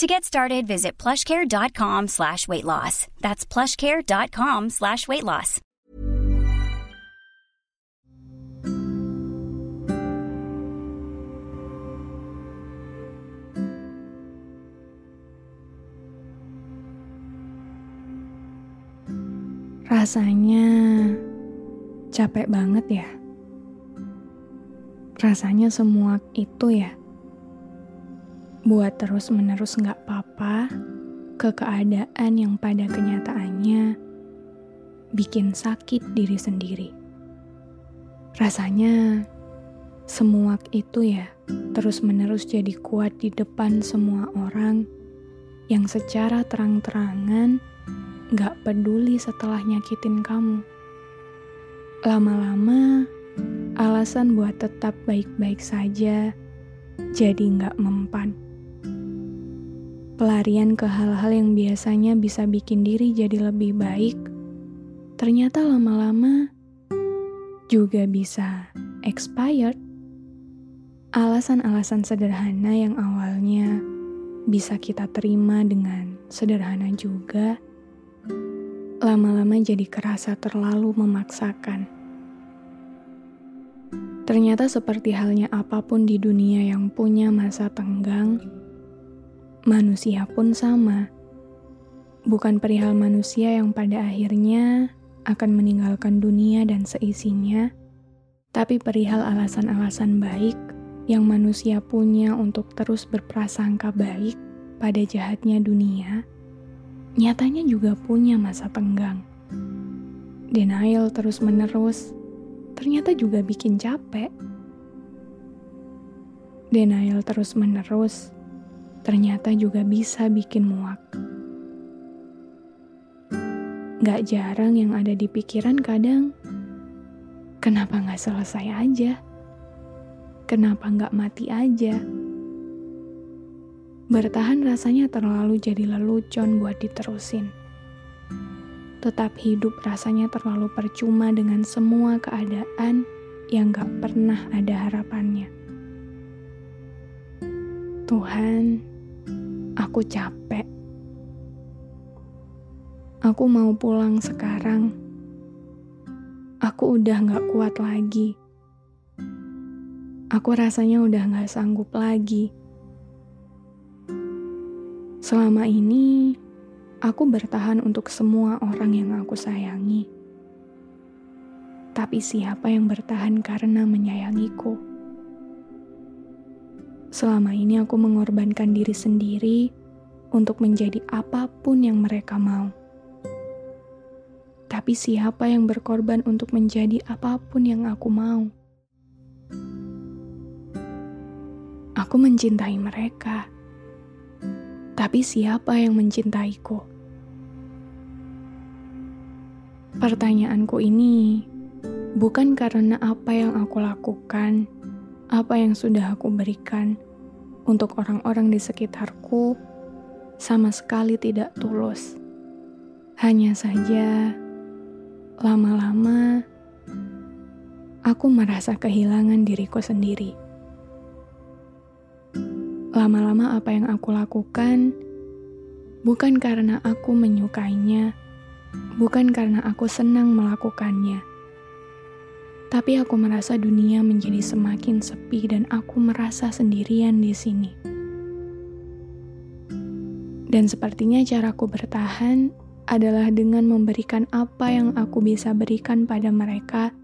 To get started, visit plushcare.com slash weight loss. That's plushcare.com slash weight loss. Rasanya capek banget ya. Rasanya semua itu ya buat terus-menerus nggak apa-apa ke keadaan yang pada kenyataannya bikin sakit diri sendiri. Rasanya semua itu ya terus-menerus jadi kuat di depan semua orang yang secara terang-terangan nggak peduli setelah nyakitin kamu. Lama-lama, alasan buat tetap baik-baik saja jadi nggak mempan. Pelarian ke hal-hal yang biasanya bisa bikin diri jadi lebih baik, ternyata lama-lama juga bisa expired. Alasan-alasan sederhana yang awalnya bisa kita terima dengan sederhana juga, lama-lama jadi kerasa terlalu memaksakan. Ternyata seperti halnya apa pun di dunia yang punya masa tenggang, manusia pun sama. Bukan perihal manusia yang pada akhirnya akan meninggalkan dunia dan seisinya, tapi perihal alasan-alasan baik yang manusia punya untuk terus berprasangka baik pada jahatnya dunia, nyatanya juga punya masa tenggang. Denial terus-menerus ternyata juga bikin capek. Denial terus-menerus ternyata juga bisa bikin muak. Gak jarang yang ada di pikiran kadang, kenapa gak selesai aja? Kenapa gak mati aja? Bertahan rasanya terlalu jadi lelucon buat diterusin. Tetap hidup rasanya terlalu percuma dengan semua keadaan yang gak pernah ada harapannya. Tuhan, aku capek. Aku mau pulang sekarang. Aku udah gak kuat lagi. Aku rasanya udah gak sanggup lagi. Selama ini, aku bertahan untuk semua orang yang aku sayangi. Tapi siapa yang bertahan karena menyayangiku? Selama ini aku mengorbankan diri sendiri untuk menjadi apa pun yang mereka mau. Tapi siapa yang berkorban untuk menjadi apa pun yang aku mau? Aku mencintai mereka tapi siapa yang mencintaiku? Pertanyaanku ini bukan karena apa yang aku lakukan, apa yang sudah aku berikan untuk orang-orang di sekitarku sama sekali tidak tulus. Hanya saja, lama-lama aku merasa kehilangan diriku sendiri. Lama-lama apa yang aku lakukan bukan karena aku menyukainya, bukan karena aku senang melakukannya. Tapi aku merasa dunia menjadi semakin sepi dan aku merasa sendirian di sini. Dan sepertinya caraku bertahan adalah dengan memberikan apa yang aku bisa berikan pada mereka,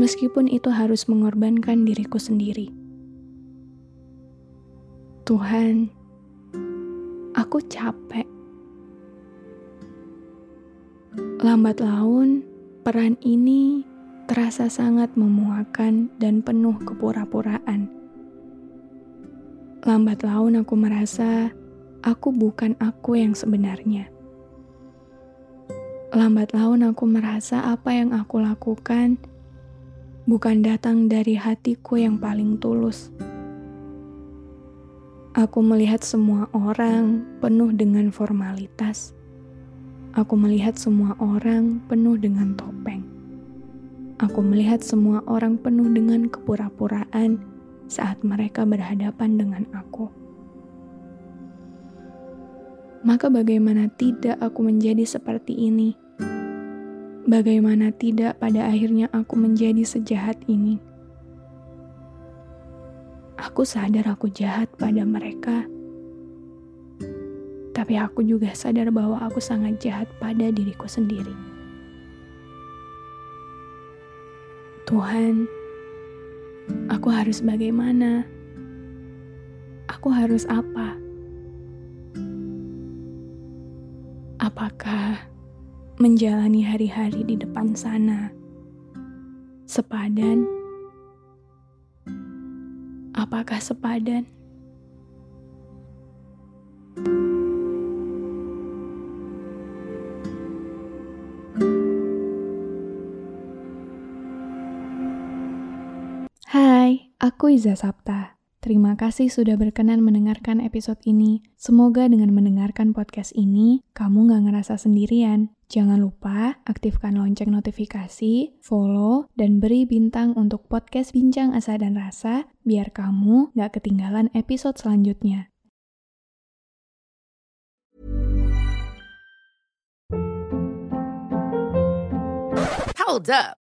meskipun itu harus mengorbankan diriku sendiri. Tuhan, aku capek. Lambat laun, peran ini terasa sangat memuakan dan penuh kepura-puraan. Lambat laun aku merasa aku bukan aku yang sebenarnya. lambat laun aku merasa apa yang aku lakukan bukan datang dari hatiku yang paling tulus. Aku melihat semua orang penuh dengan formalitas. Aku melihat semua orang penuh dengan topeng. Aku melihat semua orang penuh dengan kepura-puraan saat mereka berhadapan dengan aku. Maka, bagaimana tidak aku menjadi seperti ini? Bagaimana tidak pada akhirnya aku menjadi sejahat ini? Aku sadar aku jahat pada mereka, tapi aku juga sadar bahwa aku sangat jahat pada diriku sendiri. Tuhan, aku harus bagaimana? Aku harus apa? Apakah menjalani hari-hari di depan sana. Sepadan? Apakah sepadan? Hai, aku Iza Sapta. Terima kasih sudah berkenan mendengarkan episode ini. Semoga dengan mendengarkan podcast ini, kamu gak ngerasa sendirian. Jangan lupa aktifkan lonceng notifikasi, follow, dan beri bintang untuk podcast Bincang Asa dan Rasa, biar kamu gak ketinggalan episode selanjutnya. Hold up.